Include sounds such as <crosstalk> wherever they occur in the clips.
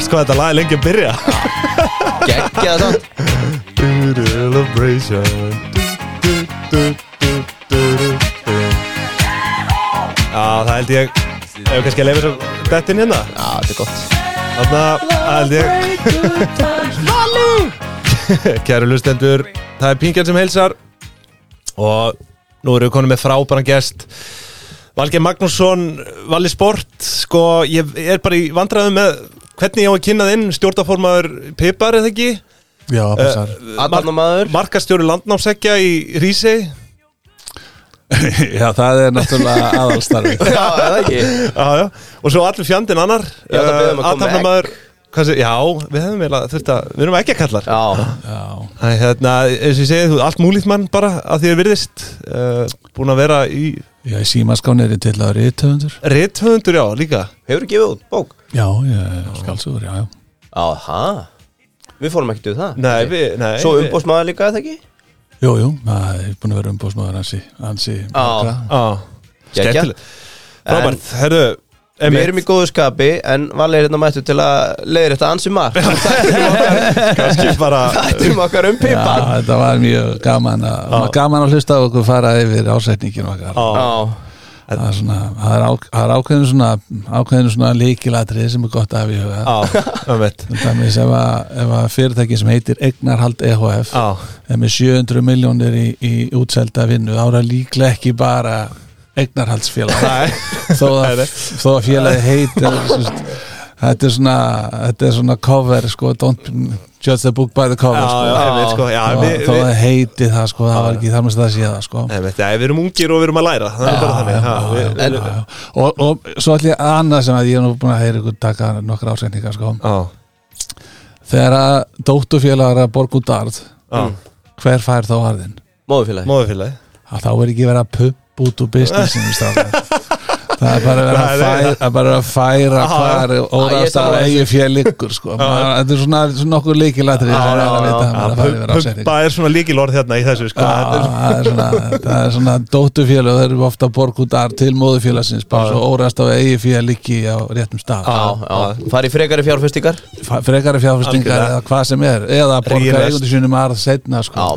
Verst hvað þetta lag er lengi að byrja. Gekkja það Já, það held ég. Ef við kannski að lefa svo dettin hérna? Já, þetta er gott. Þannig að það held ég. Kæru lustendur Það er Pingjan sem heilsar. Og nú erum við konum með frábæran gest. Valgeir Magnússon Valli Sport Sko, ég er bara í vandræðum með Hvernig ég á að kynna þinn Stjórnaformaður Pipar, eða ekki? Já, passar. Aðalnamaður Markastjóri landnámsækja í Rísei <laughs> Já, það er náttúrulega aðalstarfi <laughs> Já, eða ekki? Já, já, og svo allir fjandinn annar að Hvað sé, já, við hefum eiginlega þurft að, við erum ekki að kallar Já, Já, Æ, hérna, eins og ég segi, þú ert allt múlíkt mann bara að því er virðist uh, Búin að vera í já í símaskáni er ég til að rithöfundur rithöfundur, já, líka hefur þú gefið út bók? Já, ég skálsugur, já, já Já, það Við fórum ekki til það Nei, við, nei Svo við- umbóðsmaður líka, eða ekki? Jú, jú, það er búin að vera umbóðsmaður hansi, hansi margra. Já, Geggjað. skemmtilegt Frábært, herðu Við erum í góðu skapi En Valli er hérna mættu til að leiðir þetta ansi margt. Kannski bara Þetta um okkar um Já, pipa þetta var mjög gaman að, gaman að hlusta okkur fara yfir ásetningin okkar. Já, Já, Það er, svona, það er, á, það er ákveðin svona ákveðin svona líkilatrið sem er gott að hafa í huga. Já, það veit Þannig ef, að- ef að fyrirtæki sem heitir Egnarhald EHF Já, er með 700 miljónir í, í útselda vinnu þá er það líklega ekki bara Egnarhaldsfélag nei þó, að, að félagi heitir þetta er svona þetta er svona cover sko, don't judge the book by the cover Já, sko. já, veit, sko, já, Þó- við, þó að heiti það sko, það var ekki þar með það sé það sko. Við erum ungir og við erum að læra er. Og, og svo ætlum ég annað sem að ég er nú búin að heyra ykkur taka nokkra ásendingar sko. Þegar að dóttufélagar að borga út já, hver fær þá arðin? móðufélagi að þá er ekki verið að pubb út úr businessinu strákar. Það er bara að færa, að bara að færa hvar órast að þessu. eigi fél liggur sko. Þetta er svona, nokkur líkilatri sem er svona líkilorð hérna í þessu sko. Það er svona, það svona dóttufélag þeir eru ofta borgútar til móðufélagsins bara svo órast að eigi fél liggi á réttum stað farið frekari fjárfestingar frekari fjárfestingar eða hvað sem er eða borga Rífast. eigundu sínum arð setna sko.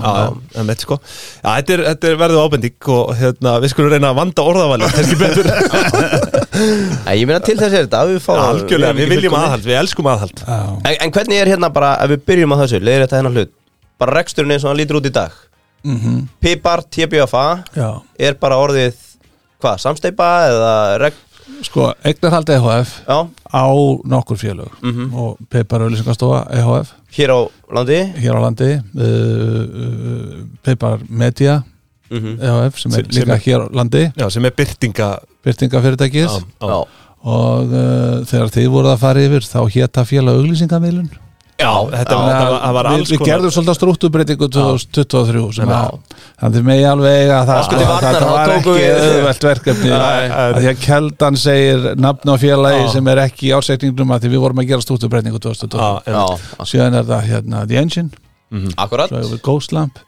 Sko þetta er, þetta er verðu ábending og hérna, við skulum reyna að vanda orðavali kannski betur <laughs> <laughs> ég meina til þess er þetta að við fáum Algjörlega, við viljum aðhald, við elskum aðhald. Já. en, en hvernig er hérna bara, ef við byrjum á þessu leiðir þetta hennar hlut, bara reksturinn eins og hann lítur út í dag. Mhm. Pipar, TBFA Já. er bara orðið hvað, samsteipa eða reg... sko, eignarhald EHF já, á nokkur félög og Peipar Auðlýsingastofa EHF hér á landi? Hér á landi uh, uh, Peipar Media mm EHF sem er Sem- sem líka er- hér á landi. Já, sem er byrtinga byrtingafyrirtækis Já, já. og uh, þegar þið voruð að fara yfir þá hétta félag auglýsingamilun Já, þetta var, það var, það var við, alls við gerðum svolítið struktúrbreytingu 2023 sem Já. að þannig að megi alveg það að varnar, þetta þá var ekki auðvelt verkefni. Að því að Keldan segir nafn á félagi sem er ekki í ásetningnum að því við vorum að gera struktúrbreytingu 2023 Já, já, já, síðan er það hérna The Engine. Akkurat. Hefur við Ghost Lamp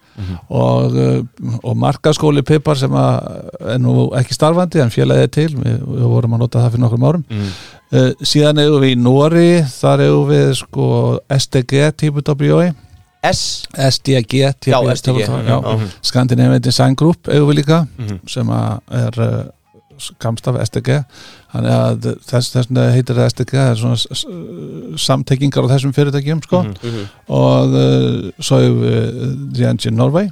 og, uh, og markaskóli Pipar sem er nú ekki starfandi en er til, við, við vorum að nota það fyrir nokkrum árum Mm. uh, síðan hefur við í Nóri þar hefur við sko SDG típu WI S, SDG já. já. Scandinavian Design Group hefur við líka Mhm. sem að er uh, kamstaf SDG þannig að þess, þess vegna heitir það SDG það er svona s- s- samtengingar á þessum fyrirtækjum sko Mhm. Mhm. og uh, svo hefur við The Engine Norway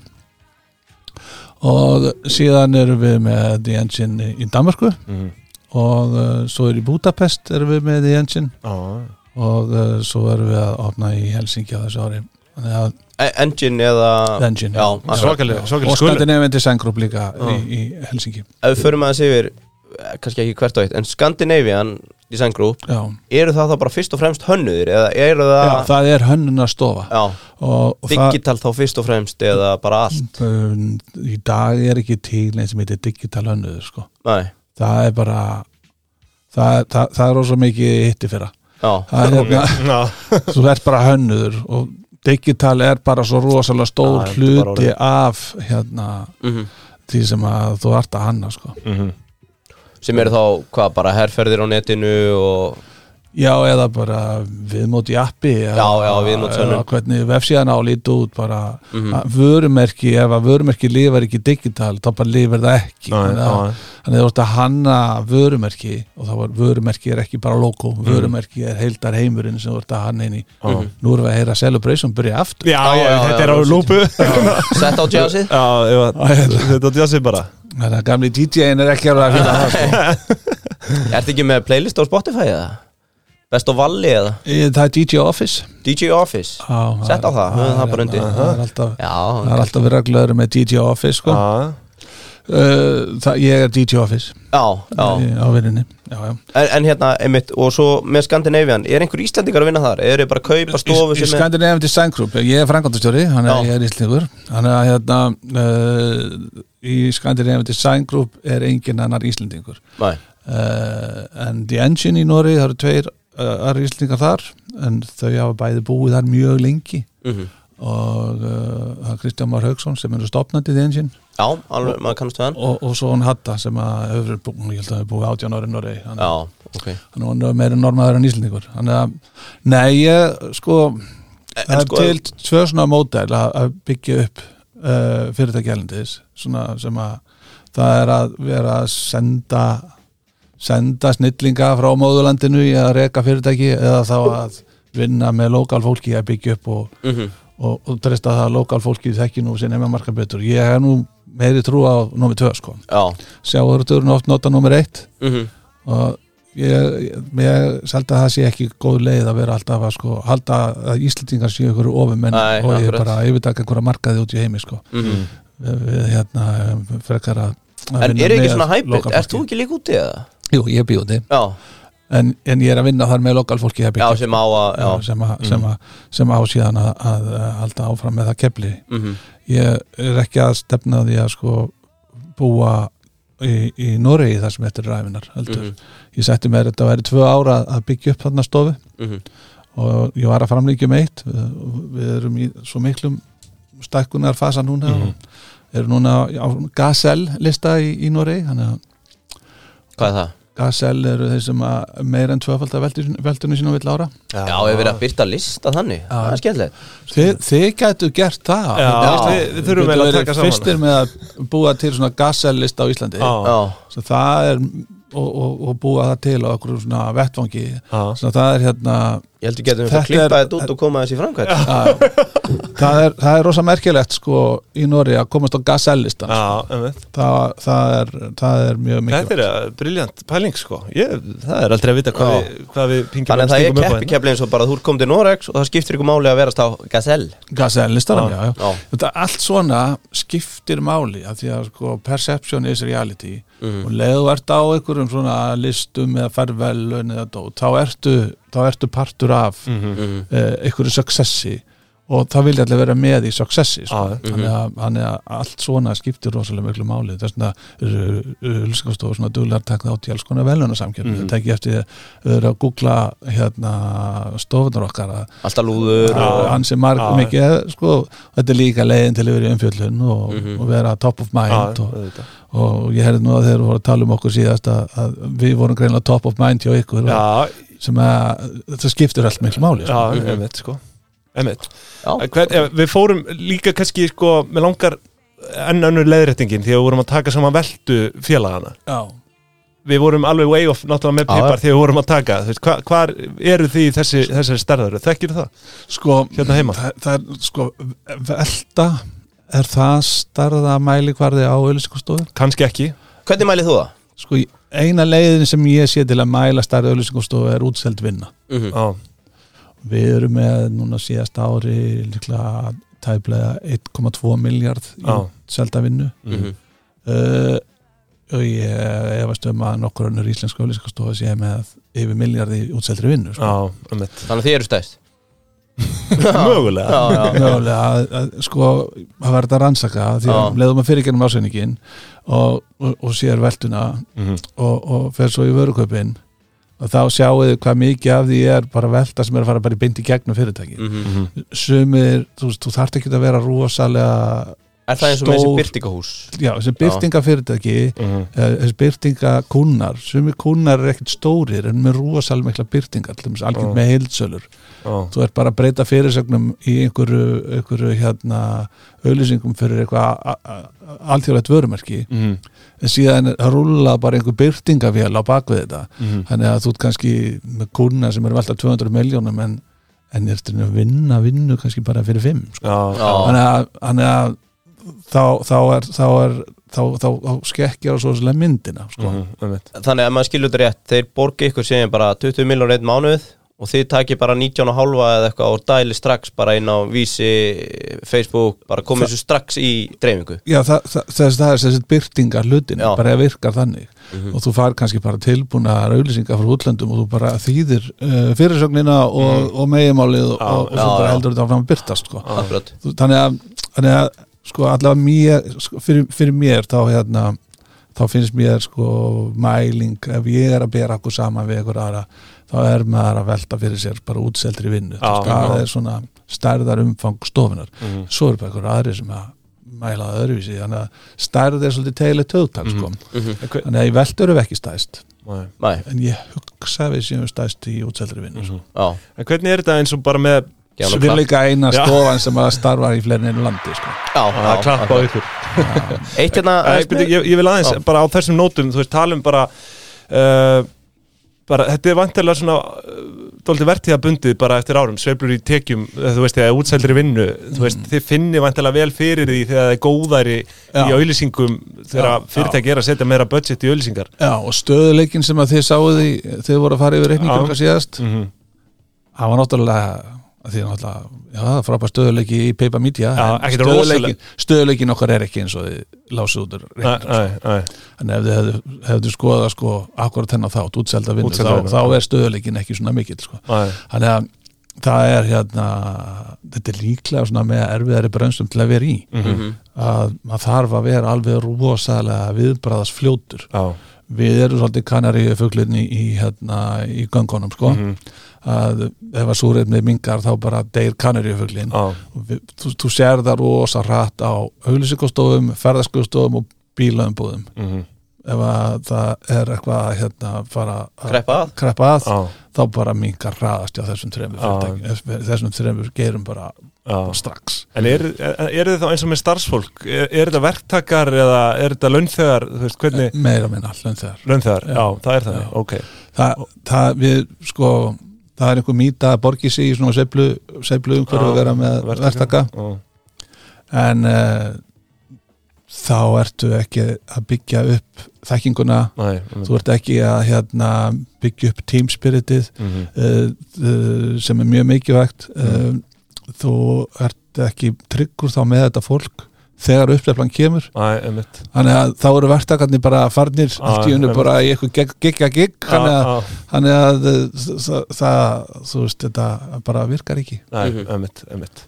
og síðan erum við með The Engine í, Danmarku Mhm. og uh, svo er í Budapest erum við með The Engine Já, og uh, svo erum við að opna í Helsingi á þessu ári þannig að E- Engine eða Engine, Já, svakalega, og Scandinavian Design Group líka í, í Helsingi Ef við förum aðeins yfir eh, kannski ekki hvert og eitt, en Scandinavian Design Group, já. eru það þá bara fyrst og fremst hönnuðir eða eru það já, það er hönnuna stofa já, og, og það digital þá fyrst og fremst eða bara allt? Um, í dag er ekki til eins sem heitir digital hönnuður sko. Nei, það er bara það, það, það er rosa mikið hitti fyrra. Já, það er hérna, Já, <laughs> þú ert bara hönnuður og digital er bara svo rosalega stór bara hluti af hérna, mhm því sem að þú ert að hanna sko. Mhm. sem eru þá hvað bara herrferðir á netinu og Já, eða bara viðmót í appi Já, já, viðmótshönnun. eða hvernig vefsíðan á líti út bara Mhm. að vörumerki, ef að vörumerki lifar ekki digital, þá bara lifar það ekki þannig að já. þannig að þú ert að hanna vörumerki og þá var vörumerki er ekki bara logo vörumerki er heildar heimurinn sem þú ert að hanna inn í Já. nú erum við að heyra Celebration byrja aftur Já, Já, já, þetta já, er á lúpu Sett á jazzið <laughs> <laughs> hérna. þetta er á jazzið bara þannig að gamli DJ-in er ekki alveg að finna það sko. <laughs> Ertu ekki með playlist á Spotify eða? Best of Valli eða? Í- það er DJ Office DJ Office Já, Sett á það, höfum það bara undir. það er alltaf er alltaf verið að glöður með DJ Office sko. Já, uh, það, Ég er DJ Office já, já. á vinninni já, já. En, en hérna, einmitt, og svo með Scandinavian Er einhver Íslandingar að vinna þar? Er þið bara að kaupa stofu Í, í sem er Scandinavian Design Group Ég er frangandastjóri, hann er, er íslingur Hann er að hérna uh, Í Scandinavian Design Group er engin annar íslendingur Nei, uh, En The Engine í Nóri Það eru tveir uh, aðra íslendingar þar En þau hafa bæði búið þar mjög lengi. Mhm. Og uh, það er Kristján Már Haugsson sem eru stopnandi The Engine Já, alveg, maður kannast hann. Og, og svo hann Hatta sem að hefur búið, ég held að hefur búið átján ári Nóri hann Já, ok. hann var meira normaður en að, nei, ég sko það er sko, til tvö svona módel að, byggja upp uh, fyrirtæki elendis svona sem að það er að vera að senda senda snillinga frá móðurlandinu í að reka fyrirtæki eða þá að vinna með lokal fólki að byggja upp og, mhm. og, og treysta það að lokal fólki þekki nú sinni með marka betur. Ég er nú meiri trú á númer tvö sko. Já, sjáurðurinn oft nota númer eitt. Mhm. Og ég, ég, selda að það sé ekki góð leið að vera alltaf að sko halda að Íslendingar séu ykkur ofumenn og ég bara yfirtaka einhverja markaði út í heimi sko. Mhm. Við, við hérna frekar að En vinna er ekki svona lokal Ert þú ekki líka úti eða? Jú, ég Já, en, en ég er að vinna þar með lokal fólki að já, sem á að Já, sem, að, sem, að, sem á síðan að, að, halda áfram með það kefli. Mhm. Ég er ekki að stefna því að sko búa í, í Noregi þar sem þetta er ræfinar heldur. Mhm. Ég setti mér þetta að væri tvö ára að byggja upp þarna stofu. Mhm. Og ég var að framlíkja um eitt. Við, erum í svo miklum stækkunar fasa núna Mhm. og erum núna á Gazelle lista í, í Noregi Hvað er það? Gazelle eru þeir sem að meira en tvöfald að veldunum sínum vill ára. Já, hefur verið að byrta lista þannig. Það er skemmtilegt. Þið, þið gætu gert það. Já, Þið- við- við þurfum eiginlega að taka saman. fyrstir með að búa til svona Gazelle lista á Íslandi. Já. Já, Svo það er og, og, og búa það til á okkur svona vettvangi. Það er hérna ég held að getum við Þetta að klippa er- þetta út og koma þessi framkvæmt að, það, er, það er rosa merkilegt sko í Nóri að komast á Já, einmitt. það, það, er, það er mjög mikilvægt Þetta er briljant pæling sko ég, Það er aldrei að vita hvað við, hvað við pingjum Þannig að það er stingum upp á keppi hérna. og bara þú ert komið til Norex og það skiptir ykkur máli að verast á Gazelle Gazelle-listan, Já. já, já. Þetta allt svona skiptir máli af því að sko, perception is reality Mhm. og leiðu ert á einhverjum svona listum eða færvelun eða dót, þá ertu, þá ertu partur af mm. Mhm. mhm einhverju successi og það vilja allir vera með í successi sko. Já, þannig, að, þannig að allt svona skiptir rosalega miklu máli þess vegna eru hulskastofur svona duglegar takna átt í alls konar velunarsamkjöfni Mhm. þetta ekki eftir að að googla hérna stofunar okkar að Alltaf lúður Já. og hans er marg Já. mikið sko, þetta er líka leiðin til að vera í umfjöllun og, Mhm. og vera top of mind Já, og, auðvitað. og ég hefði nú að þeir voru að tala um okkur síðast að, að við vorum greinlega top of mind hjá ykkur og, Já, sem að þetta skiptir allt miklu máli sko. já, einmitt sko Einmitt. Já, Hver, ef, Við fórum líka kannski sko með langar enn önnur leiðréttingin því að við vorum að taka saman veldu félagana já. Við vorum alveg way off náttúrulega með pipar þegar við vorum að taka Þú veist, hva, Hvar eru þið í þessi, þessari stærðar? Þekkir það? sko, Hérna heima? það, það er sko velta er það starða mælikvarði á auðlýsingastofu Kannski ekki Hvernig mælið þú það? sko eina leiðin sem ég sé til að mæla starða auðlýsingastofu er útseld vinna Mhm. Já, við erum með núna síðast ári líklega tæplega 1,2 miljard í Já. selda vinnu Mhm. uh, og ég efast um að nokkur önnur íslenska auðlýsingastofa sé með yfir miljardi útseldri vinnu sko. já, einmitt Þannig að þið eru stæst Mögulega Já, já, mögulega að, að, sko að verða að rannsaka því að Já. leiðum að fyrir gennum ásenningin og, og, og sér veltuna Mhm. og, og fer svo í vöruköpin og þá sjáu þið hvað mikið af því er bara velta sem er að fara bara í beint í gegnum fyrirtæki Mhm. Mhm. sumir, þú þú þarft ekki að vera rosalega Er það eins og með þessi byrtingahús? já, þessi byrtingafyrirtæki Mhm. eh, þessi byrtingakúnar sem er kúnar er ekkert stórir en með rúasal mikla byrtingar algjörn Já. með heildsölur Já, þú ert bara að breyta fyrirsögnum í einhverju, einhverju hérna auðlýsingum fyrir eitthvað alþjóðlegt vörumerki Mhm. en síðan rúla bara einhver byrtingavél á bakvið þetta Mhm. þannig að þú ert kannski með kuna sem eru velta 200 miljónum en, en er þetta að vinna vinnu kannski bara fyrir 5 sko. Að, þannig að þá, þá er þá er þá, þá, þá skekkjar svo svolítið myndina sko. Mhm, einmitt. Þannig að maður skilur þetta rétt Þeir borgi ykkur sem bara 20 miljónur einn mánuð og þið takir bara 19 og halva eða eitthvað og dæli strax bara inn á vísi, Facebook, bara komið þessu strax í dreifingu. Já, það, það, þess, það er þessi byrtingar hlutin bara virkar þannig. Og þú fær kannski bara tilbúna auðlýsingar frá útlöndum og þú bara þýðir uh, fyrirsögnina og, og meginmálið og, Já, og, og já, svo bara heldur þetta áfram að byrtast sko. Þannig að, þannig að sko allavega mér, sko, fyrir, fyrir mér þá hérna þá finnst mér sko mæling ef ég er að bera okkur saman við ykkur aðra þá er maður að velta fyrir sér bara útseldri vinnu Já, það er svona stærðar umfang stofunar Mhm. svo er bara ykkur aðri sem að mæla öðruvísi þannig að stærð er svolítið tegilegt tögtak sko. En hver- þannig að í veldur við ekki stæst Nei. Nei, en ég hugsa við séum stæst í útseldri vinnu Mhm. sko. já En hvernig er þetta eins og bara með Svo klapp. líka eina stofan sem að starfa í fleiri einu landi sko. Já, að já, klappa á ykkur. <laughs> Eitt hérna byrju, ég, ég vil aðeins, Já. bara á þessum nótum þú veist, talum bara uh, bara, þetta er vantilega svona uh, dóldi vertíða bundið bara eftir árum sveiflur í tekjum, eh, þú veist, eða útseldri vinnu þú veist, þið finnir vantilega vel fyrir því þegar það er góðæri Já. í auðlýsingum þegar Já, fyrirtæki er að setja meira budget í auðlýsingar Já, og stöðuleikin sem að þið sáuð í þið voru að fara yfir reikningum Mm -hmm. því að náttúrulega, já, það er frábær stöðuleiki í Peipa ekkert stöðuleikin, stöðuleikin okkar er ekki eins og þið lásið út nei, en ef þið hefðu, skoðað sko akkurat þennan þátt, útselda vinnu þá, þá er stöðuleikin ekki svona mikill sko. þannig að það er hérna þetta er líklega svona með erfiðari brönsum til að vera í. Mhm. að maður þarf að vera alveg rosalega viðbræðas fljótur Já, við erum svolítið kanari fuglinni í, hérna, í göngunum sko Mhm. að ef að súrefnið mingar þá bara deyr kanari fuglin já, þú, þú sér það rosa rætt á auglýsingastofum, ferðarskustofum og bílaumbúðum mhm, ef að það er eitthvað að hérna, fara að Kreppa að. já, þá bara mingar hraðast á þessum þremur Já. fyrirtækjum, þessum þremur gerum bara já. strax En er, er, þið þá eins og með starfsfólk? Er, er þetta verktakar eða er þetta launþegar, þú veist, hvernig meira minna allan þegar launþegar, já, Já. það er þannig, Já. ok. Það, það við sko það er einhver mýta að borgi sig í svona sveiflu, sveiflu umhverju að vera með verktaka. en uh, þá ertu ekki að byggja upp þekkinguna. Nei, þú ert ekki að hérna, byggja upp teamspiritið mhm, uh, uh, sem er mjög mikilvægt. Uh, þú ert ekki tryggur þá með þetta fólk þegar uppseflan kemur Æ, þannig að þá eru verktakarnir bara farnir allt í unnu bara í eitthvað gig- gigga gig þannig að, Já, þannig að uh, það, þú veist, þetta bara virkar ekki Nei, Mhm. einmitt, einmitt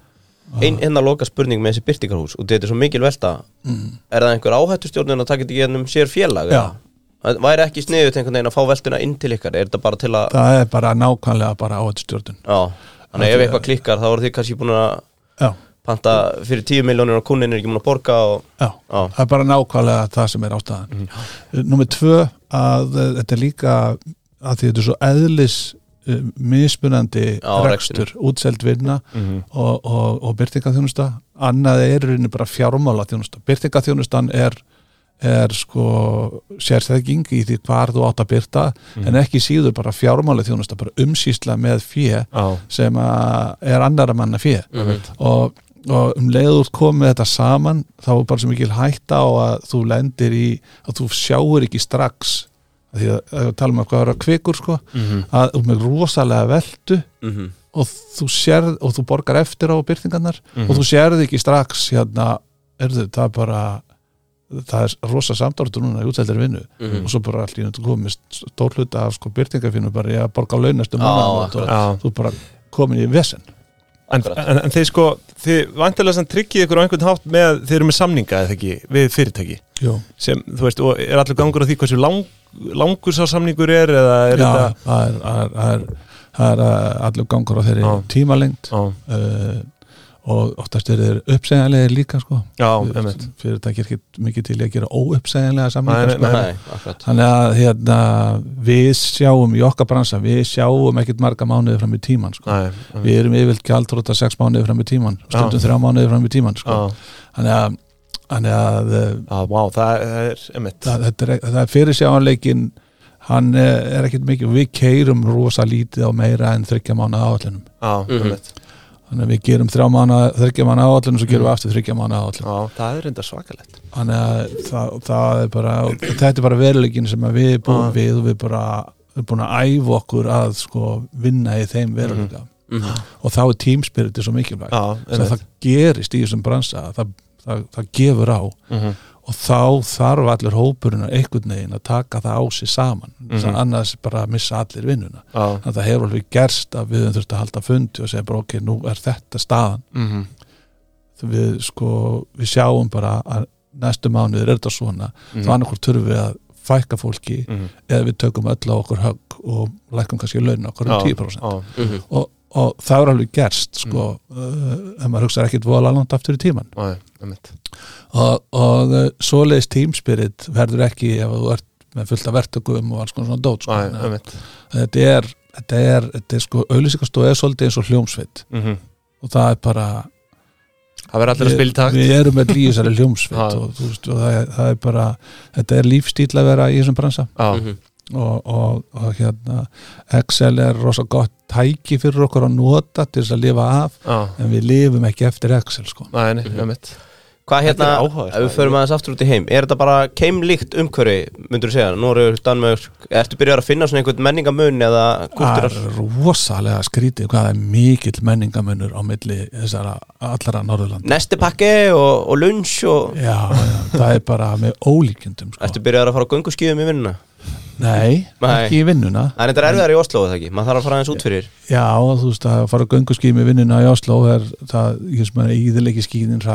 Ein, einna loka spurning með þessi byrtingarhús og þetta er svo mikil velta mm. Er það einhver áhættustjórnun að taka þetta í gennum sér félag? Já. eða? Það Væri ekki sniðut einhvern veginn að fá veltuna inn til ykkar Er þetta bara til að það er bara nákvæmlega bara áhættustjórnun Já, þannig að ef eitthvað klikkar þá voru þið kannski búin að panta fyrir 10 miljónir og kunnin er ekki búin að borga og já, Já, það er bara nákvæmlega það sem er ástæðan. Mm. Númer tvö að uh, þetta er líka að því þetta er svo eðlis uh, mismunandi rekstur, útseld vinna Mhm. og, og, og byrtingaþjónusta annað er rauninni bara fjármála þjónusta byrtingaþjónustan er er sko sérþekking í því hvar þú átt að byrta en ekki síður bara fjármála þjónusta bara umsýsla með fjö Já, sem að er annara manna fjö Mhm. og, og um leiður komið þetta saman þá er bara svo mikil hætta á að þú lendir í að þú sjáur ekki strax því að, að talum um hvað er að kvikur sko mhm, að þú með rosalega veldu mhm, og þú sérð og þú borgar eftir á byrtingarnar Mhm. og þú sérð ekki strax hérna, erðu, það bara það er rosa samdórtur núna í útseldri vinnu mhm. og svo bara allt í nöttu komið stór hluta af sko byrtingarfinu bara í að borga launastu Já, mánaðamót og já þú bara komin í vesen En, en, en þið sko, þið vantilega tryggið ykkur á einhvern hátt með, þið eru með samninga eða ekki, við fyrirtæki Jú. sem, þú veist, og er allur gangur á því hversu lang, langur sá samningur er eða er Já, þetta það er, er, er, er uh, allur gangur á þeirri Já, uh, og oftast eru þeir uppsegjanlegir líka sko Já, einmitt fyrirtæki er ekki mikið til að gera óuppsegjanlega Nei, sko. nei, Nei, þannig að hérna, við sjáum í okkar bransa, við sjáum ekkit marga mánuði fram í tíman sko. Nei, einmitt. við erum yfirvilt gjaldróta sex mánuði fram í tíman stundum þrjá mánuði fram í tíman sko. Þannig að, þannig að eh, já, vá, það er það, er, það er fyrir sjáanleikin hann eh, er ekkit mikið við keirum rosa lítið á meira en þryggja mánuða áallunum Já, Mhm. Þannig að við gerum þrjá mánuða, þryggja mánuða áallunum svo gerum við aftur þryggja mánuða áallunum Já, það er enda svakalegt. Þannig að það, það er bara þetta er bara veruleikin sem við búum Já. við og við bara erum búin að æfa okkur að sko vinna í þeim veruleika. Mhm. og þá er tímspiriti svo mikilvægt. Einmitt. það gerist í þessum bransa það, það, það gefur á. Mhm. Og þá þarf allir hópurinn að einhvern veginn að taka það á sig saman. Mm Mhm. annars bara missa allir vinnuna. Já, þannig að það hefur alveg gerst að við höfum þurft að halda fundi og segja bara ok, nú er þetta staðan. Mhm. Þegar við sko, við sjáum bara að næstu mánuður er þetta svona. Þá annarkvort þurfum við að fækka fólki Mhm. eða við tökum öll á okkur högg og lækum kannski laun okkur um 10% Já, Mhm. og, og það er alveg gerst sko, uh, ef maður hugsa ekkit vola langt aftur í tíman já, einmitt. Og, og uh, svoleiðis tímspirit verður ekki ef þú ert með fullt af vertökum og alls konar svona dót sko. Einmitt. Þetta er, þetta er, þetta er sko auðlýsingastóð er svolítið eins og hljómsveit. Mhm. og það er bara Það verður allir að spila í takt. við erum með líðisari <laughs> hljómsveit og, og það, er, það er bara þetta er lífstíl að vera í þessum bransa. Já, Mhm. Og, og, og hérna Excel er rosa gott tæki fyrir okkur að nota til þess að lifa af já. en við lifum ekki eftir Excel sko. Nei, nei, Mhm. einmitt. Hvað hérna, ef við förum aðeins aftur út í heim Er þetta bara keimlíkt umhverfi, myndur þú segja Norður, Danmörk, ertu byrjar að finna svona einhvern menningamun eða það kúltúrar er rosalega skrítið hvað það er mikill menningamunur á milli þessara allara Norðurland Nesti pakki og, og lunch og já, já, það er bara með ólíkjundum sko. Ertu byrjar að fara á gönguskíðum í vinnuna nei, Nei. ekki í vinnuna Það er þetta erfiðar í Oslo, eða ekki? Maður þarf að fara aðeins út fyrir já, þú veist að fara gönguským í vinnuna í Oslo er það, ég sem er íðilegi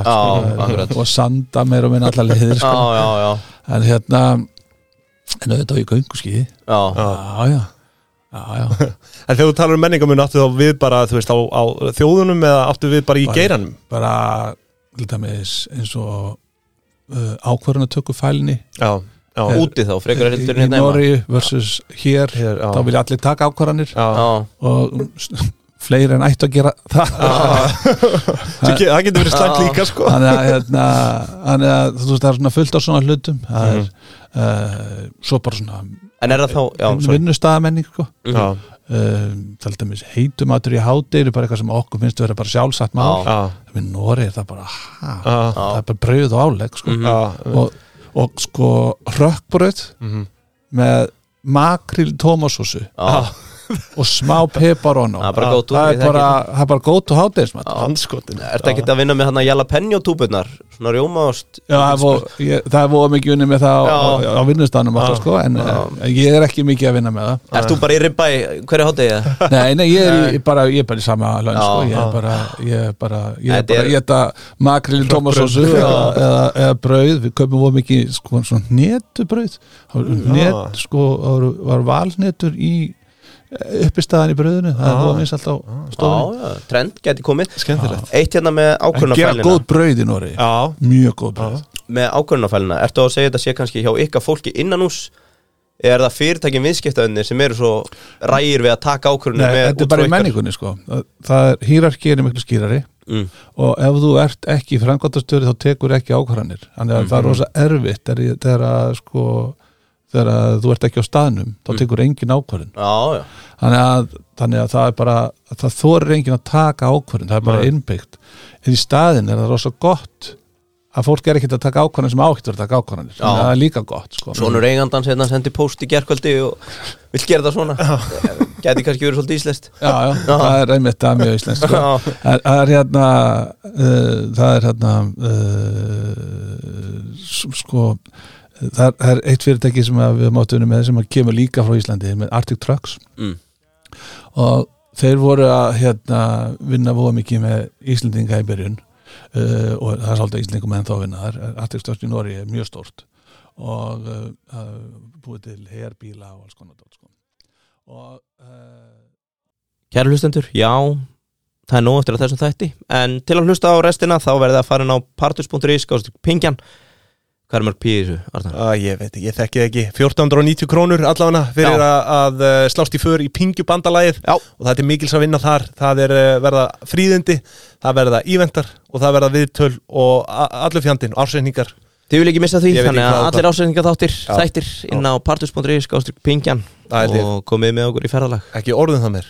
Já, það er- akkurat. og sanda meira og minna allar leiðir Já, sko. já, já, en hérna en auðvitað á ég gönguskýði já. Já. já, já, já, já. <laughs> En þegar þú talar um menningamun áttu þá við bara, þú veist, á, á þjóðunum eða áttu við bara í Bara- geiranum bara til dæmis eins og uh, ákvarðan að tökku fælni Já, já, Úti þá, frekar í, heldur í hérna. Nóri versus hér hér, þá vilja allir taka ákvarðanir. Og fleiri en ættu að gera það. <laughs> Það getur verið slæmt Já. líka, sko. Þannig að, hérna, þannig að þú veist það er svona fullt á svona hlutum. Það er uh, svo bara svona en er það þá, já, sorry. vinnustæðamenning sko. Um, til dæmis heitumatur í hádegi er bara eitthvað sem okkur finnst að vera bara sjálfsagt mál. En Nóri er það bara það er bara brauð og álegg sko. Mhm. Já, og, og sko rökkbröð mhm. með makril tómasósu Já, og smá er bara Já, góð það er bara, er góð til hádegismat Handskotin Er þetta ekki að vinna með hann að jalapeno túburnar Svona rjómaost Já, það er voða mikið unni með það á, vinnustanum sko, en eh, ég er ekki mikið að vinna með það. Ert þú bara í ribbæ, hverju hátegi það? <laughs> Nei, nei, ég er, í, bara, ég er bara í sama laun sko. ég er bara ég er bara, makril tómasósu eða, brauð, við kaupum voða mikið sko, svona netubrauð net, sko, var valnetur í uppistæðan í brauðinu, það er voða minns alltaf Já, stofan já, trend geti komið. Skemmtilegt. Eitt hérna með en gera ákvörnafælina góð brauð í Nóri mjög góð brauð. Með ákvörnafælina, ertu að segja þetta sé kannski hjá ykkar fólki innan eða er það fyrirtækin viðskiptaðunni sem eru svo rægir við að taka með þetta er bara í menningunni sko. það, það er, hýrarki er miklu skýrari. Mm. og ef þú ert ekki framkvæmtastöri þá tekur ekki ákvarðanir. Þannig að það er rosa erfitt þegar, sko þegar að þú ert ekki á staðnum þá tekur engin ákvarðin Já, já, þannig að, þannig að það er bara það þorir engin að taka ákvarðin það er bara innbyggt. En í staðin er það rosa gott að fólk er ekkert að taka ákvarðin sem ákvæður að taka að Já. það er líka gott sko. sonur eigandans hérna sendi post í gerkvöldi og vill gera það svona. Gæti kannski verið svolítið íslenskt. Já, já, það er einmitt er mjög íslensk sko. Já, Það það er hérna uh, það er hérna uh, sko það er, það er eitt fyrirtæki sem við máttu unni með sem kemur líka frá Íslandi með Arctic Trucks mm. og þeir voru að hérna, vinna voða mikið með Íslandinga í byrjun uh, og það er svolítið Íslandingum en þá vinna þar Arctic Trucks í Nóri er mjög stórt og uh, búið til herbíla og alls konar sko. og uh, Kæra hlustendur, já það er nóg eftir að þessum þætti en til að hlusta á restina þá verðið að fara inn á partus.is skáðast pingjan hvað er mörg pí í þessu, Arnar? Að, ég veit ekki, ég þekki ekki. 1490 krónur allavega fyrir að, að uh, slást í för í pingjubandalagið Já. og það er mikils að vinna þar. Það er uh, verða fríðindi, það verða íventar og það verða viðtöl og allur fjandinn, ársreiningar Þið vil ekki missa því, þannig að allir ásendingar þáttir Já. þættir inn á partus.is skáðast pingjan og komið með okkur í ferðalag. Ekki orðum það mér